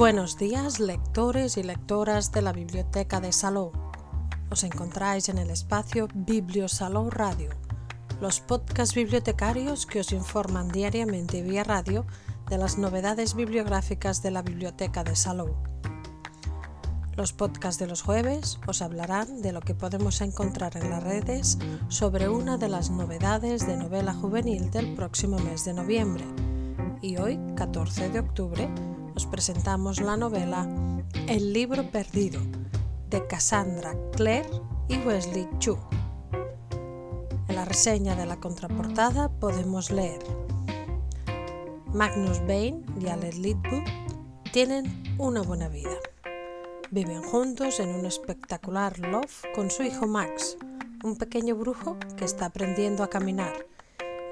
Buenos días, lectores y lectoras de la Biblioteca de Salou. Os encontráis en el espacio Biblio Salou Radio, los podcasts bibliotecarios que os informan diariamente vía radio de las novedades bibliográficas de la Biblioteca de Salou. Los podcasts de los jueves os hablarán de lo que podemos encontrar en las redes sobre una de las novedades de novela juvenil del próximo mes de noviembre. Y hoy, 14 de octubre, os presentamos la novela El libro perdido de Cassandra Clare y Wesley Chu. En la reseña de la contraportada podemos leer Magnus Bain y Alec Lidwood tienen una buena vida. Viven juntos en un espectacular loft con su hijo Max, un pequeño brujo que está aprendiendo a caminar,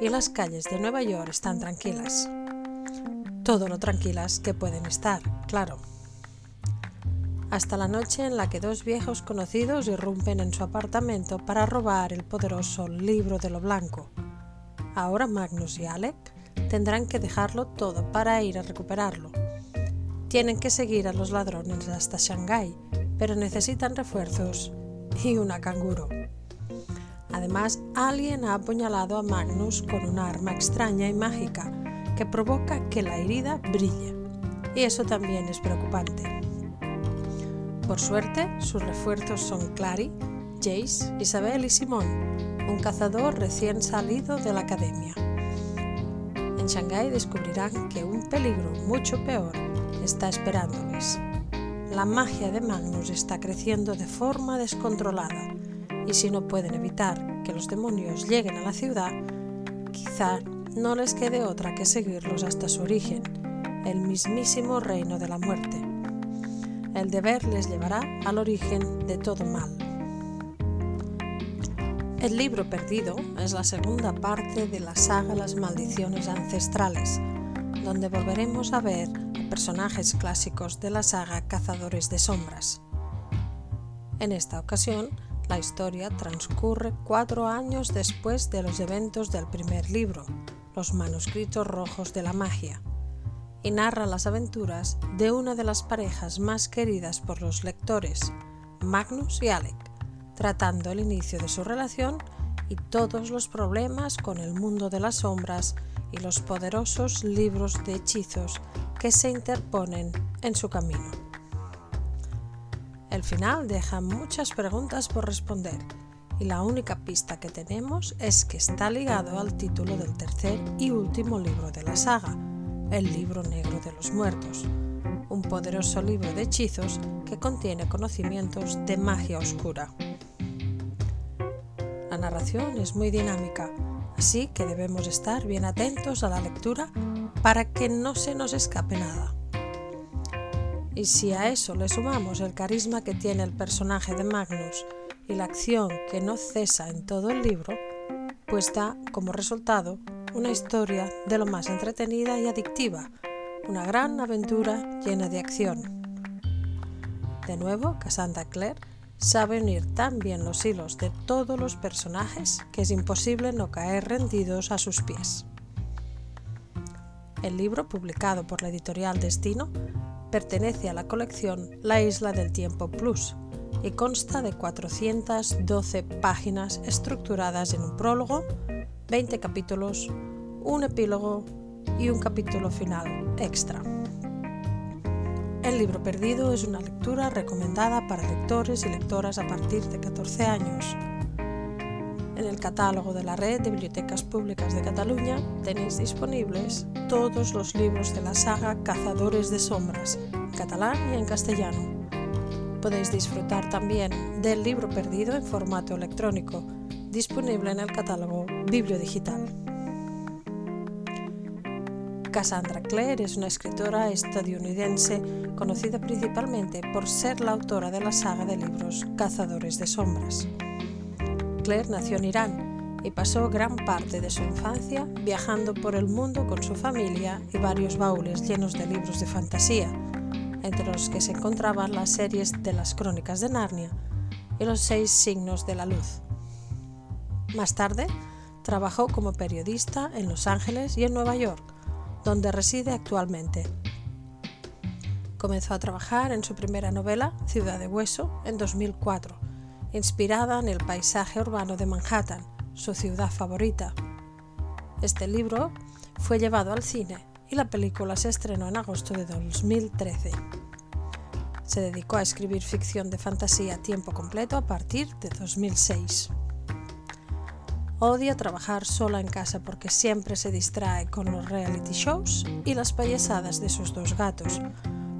y las calles de Nueva York están tranquilas. Todo lo tranquilas que pueden estar, claro. Hasta la noche en la que dos viejos conocidos irrumpen en su apartamento para robar el poderoso libro de lo blanco. Ahora Magnus y Alec tendrán que dejarlo todo para ir a recuperarlo tienen que seguir a los ladrones hasta Shanghái, pero necesitan refuerzos y una canguro. Además, alguien ha apuñalado a Magnus con una arma extraña y mágica que provoca que la herida brille. Y eso también es preocupante. Por suerte, sus refuerzos son Clary, Jace, Isabel y Simón, un cazador recién salido de la academia. En Shanghái descubrirán que un peligro mucho peor está esperándoles. La magia de Magnus está creciendo de forma descontrolada y si no pueden evitar que los demonios lleguen a la ciudad, quizá no les quede otra que seguirlos hasta su origen, el mismísimo reino de la muerte. El deber les llevará al origen de todo mal. El libro perdido es la segunda parte de la saga Las maldiciones ancestrales, donde volveremos a ver personajes clásicos de la saga Cazadores de Sombras. En esta ocasión, la historia transcurre cuatro años después de los eventos del primer libro, Los manuscritos rojos de la magia, y narra las aventuras de una de las parejas más queridas por los lectores, Magnus y Alec, tratando el inicio de su relación y todos los problemas con el mundo de las sombras y los poderosos libros de hechizos que se interponen en su camino. El final deja muchas preguntas por responder y la única pista que tenemos es que está ligado al título del tercer y último libro de la saga, el libro negro de los muertos, un poderoso libro de hechizos que contiene conocimientos de magia oscura. La narración es muy dinámica, así que debemos estar bien atentos a la lectura para que no se nos escape nada. Y si a eso le sumamos el carisma que tiene el personaje de Magnus y la acción que no cesa en todo el libro, pues da como resultado una historia de lo más entretenida y adictiva, una gran aventura llena de acción. De nuevo, Cassandra Clare sabe unir tan bien los hilos de todos los personajes que es imposible no caer rendidos a sus pies. El libro, publicado por la editorial Destino, pertenece a la colección La Isla del Tiempo Plus y consta de 412 páginas estructuradas en un prólogo, 20 capítulos, un epílogo y un capítulo final extra. El libro perdido es una lectura recomendada para lectores y lectoras a partir de 14 años. En el catálogo de la Red de Bibliotecas Públicas de Cataluña tenéis disponibles todos los libros de la saga Cazadores de Sombras, en catalán y en castellano. Podéis disfrutar también del libro perdido en formato electrónico, disponible en el catálogo Bibliodigital. Cassandra Clare es una escritora estadounidense conocida principalmente por ser la autora de la saga de libros Cazadores de Sombras. Claire nació en Irán y pasó gran parte de su infancia viajando por el mundo con su familia y varios baúles llenos de libros de fantasía, entre los que se encontraban las series de las Crónicas de Narnia y los seis signos de la luz. Más tarde, trabajó como periodista en Los Ángeles y en Nueva York, donde reside actualmente. Comenzó a trabajar en su primera novela, Ciudad de Hueso, en 2004, inspirada en el paisaje urbano de Manhattan, su ciudad favorita. Este libro fue llevado al cine y la película se estrenó en agosto de 2013. Se dedicó a escribir ficción de fantasía a tiempo completo a partir de 2006. Odia trabajar sola en casa porque siempre se distrae con los reality shows y las payasadas de sus dos gatos,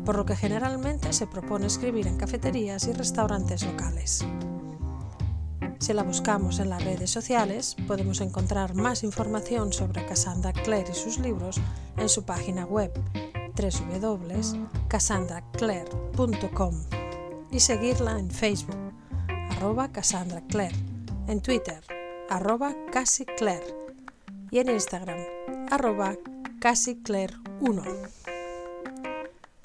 por lo que generalmente se propone escribir en cafeterías y restaurantes locales. Si la buscamos en las redes sociales, podemos encontrar más información sobre Cassandra Clare y sus libros en su página web www.cassandraclaire.com y seguirla en Facebook, arroba Cassandra Clare, en Twitter, arroba Claire y en Instagram, arroba CassyClaire1.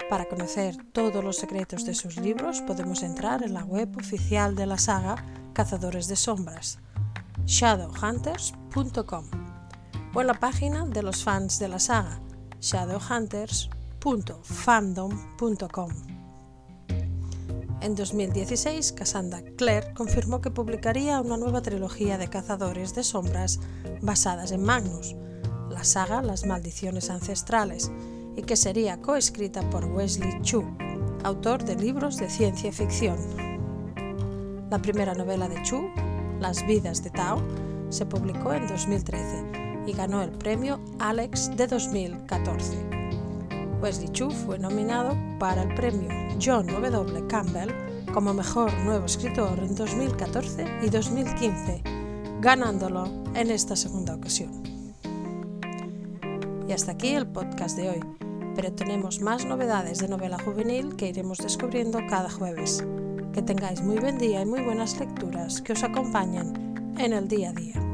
Para conocer todos los secretos de sus libros podemos entrar en la web oficial de la saga Cazadores de Sombras, shadowhunters.com o en la página de los fans de la saga, shadowhunters.fandom.com. En 2016, Cassandra Clare confirmó que publicaría una nueva trilogía de cazadores de sombras basadas en Magnus, la saga Las Maldiciones Ancestrales, y que sería coescrita por Wesley Chu, autor de libros de ciencia ficción. La primera novela de Chu, Las vidas de Tao, se publicó en 2013 y ganó el premio Alex de 2014. Wesley Chu fue nominado para el premio John W. Campbell como mejor nuevo escritor en 2014 y 2015, ganándolo en esta segunda ocasión. Y hasta aquí el podcast de hoy, pero tenemos más novedades de novela juvenil que iremos descubriendo cada jueves. Que tengáis muy buen día y muy buenas lecturas que os acompañen en el día a día.